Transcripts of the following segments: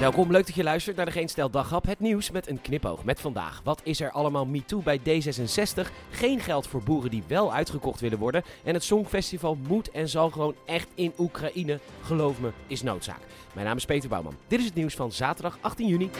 Welkom, leuk dat je luistert naar de Geen Stel Daghap. Het nieuws met een knipoog met vandaag. Wat is er allemaal MeToo bij D66? Geen geld voor boeren die wel uitgekocht willen worden. En het Songfestival moet en zal gewoon echt in Oekraïne. Geloof me, is noodzaak. Mijn naam is Peter Bouwman. Dit is het nieuws van zaterdag 18 juni.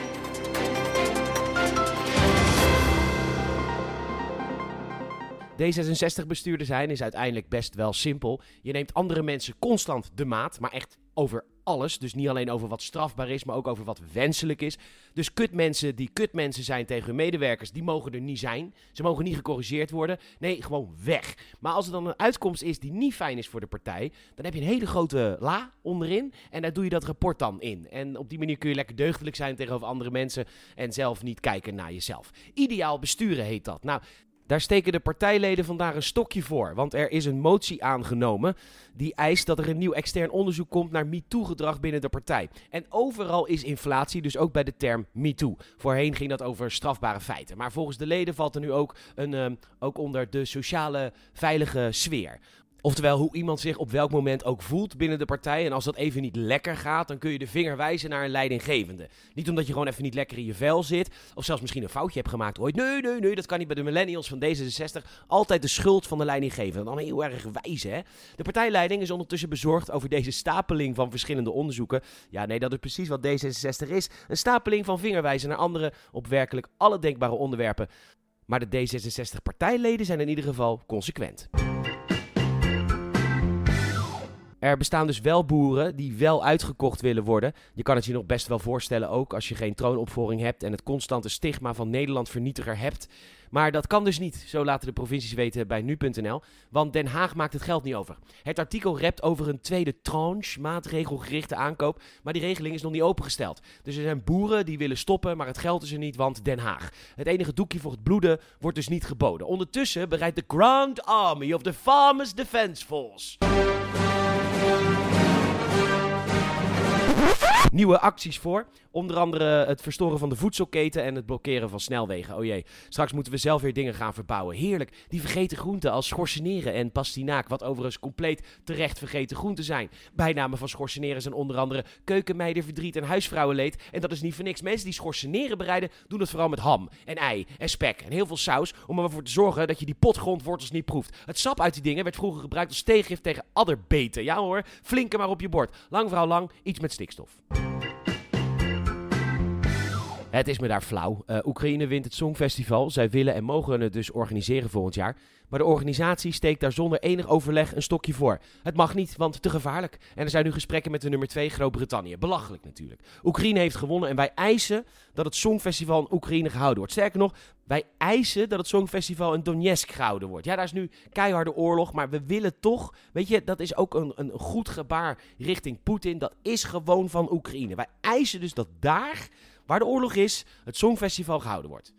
D66-bestuurder zijn is uiteindelijk best wel simpel. Je neemt andere mensen constant de maat, maar echt over alles. Dus niet alleen over wat strafbaar is, maar ook over wat wenselijk is. Dus kutmensen die kutmensen zijn tegen hun medewerkers, die mogen er niet zijn. Ze mogen niet gecorrigeerd worden. Nee, gewoon weg. Maar als er dan een uitkomst is die niet fijn is voor de partij, dan heb je een hele grote la onderin. En daar doe je dat rapport dan in. En op die manier kun je lekker deugdelijk zijn tegenover andere mensen en zelf niet kijken naar jezelf. Ideaal besturen heet dat. Nou, daar steken de partijleden vandaag een stokje voor, want er is een motie aangenomen die eist dat er een nieuw extern onderzoek komt naar MeToo-gedrag binnen de partij. En overal is inflatie, dus ook bij de term MeToo. Voorheen ging dat over strafbare feiten, maar volgens de leden valt er nu ook, een, uh, ook onder de sociale veilige sfeer. Oftewel, hoe iemand zich op welk moment ook voelt binnen de partij. En als dat even niet lekker gaat, dan kun je de vinger wijzen naar een leidinggevende. Niet omdat je gewoon even niet lekker in je vel zit. Of zelfs misschien een foutje hebt gemaakt ooit. Nee, nee, nee, dat kan niet bij de millennials van D66. Altijd de schuld van de leidinggevende. Dan heel erg wijzen, hè. De partijleiding is ondertussen bezorgd over deze stapeling van verschillende onderzoeken. Ja, nee, dat is precies wat D66 is. Een stapeling van vingerwijzen naar anderen op werkelijk alle denkbare onderwerpen. Maar de D66-partijleden zijn in ieder geval consequent. Er bestaan dus wel boeren die wel uitgekocht willen worden. Je kan het je nog best wel voorstellen ook als je geen troonopvolging hebt en het constante stigma van Nederland vernietiger hebt. Maar dat kan dus niet, zo laten de provincies weten bij nu.nl, want Den Haag maakt het geld niet over. Het artikel rept over een tweede tranche maatregelgerichte aankoop, maar die regeling is nog niet opengesteld. Dus er zijn boeren die willen stoppen, maar het geld is er niet, want Den Haag. Het enige doekje voor het bloeden wordt dus niet geboden. Ondertussen bereidt de Grand Army of the Farmers Defence Force nieuwe acties voor. Onder andere het verstoren van de voedselketen en het blokkeren van snelwegen. Oh jee, straks moeten we zelf weer dingen gaan verbouwen. Heerlijk, die vergeten groenten als schorseneren en pastinaak, wat overigens compleet terecht vergeten groenten zijn. Bijnamen van schorseneren zijn onder andere keukenmeidenverdriet en huisvrouwenleed. En dat is niet voor niks. Mensen die schorseneren bereiden, doen het vooral met ham en ei en spek en heel veel saus, om ervoor te zorgen dat je die potgrondwortels niet proeft. Het sap uit die dingen werd vroeger gebruikt als tegengift tegen adderbeten. Ja hoor, flinke maar op je bord. Lang vrouw lang, iets met stikstof. Het is me daar flauw. Uh, Oekraïne wint het Songfestival. Zij willen en mogen het dus organiseren volgend jaar. Maar de organisatie steekt daar zonder enig overleg een stokje voor. Het mag niet, want te gevaarlijk. En er zijn nu gesprekken met de nummer 2 Groot-Brittannië. Belachelijk natuurlijk. Oekraïne heeft gewonnen en wij eisen dat het Songfestival in Oekraïne gehouden wordt. Sterker nog, wij eisen dat het Songfestival in Donetsk gehouden wordt. Ja, daar is nu keiharde oorlog, maar we willen toch... Weet je, dat is ook een, een goed gebaar richting Poetin. Dat is gewoon van Oekraïne. Wij eisen dus dat daar waar de oorlog is, het Songfestival gehouden wordt.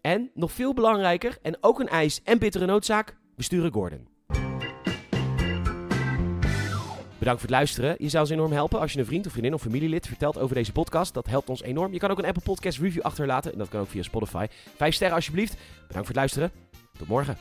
En, nog veel belangrijker, en ook een eis en bittere noodzaak, besturen Gordon. Bedankt voor het luisteren. Je zou ons enorm helpen als je een vriend of vriendin of familielid vertelt over deze podcast. Dat helpt ons enorm. Je kan ook een Apple Podcast review achterlaten en dat kan ook via Spotify. Vijf sterren alsjeblieft. Bedankt voor het luisteren. Tot morgen.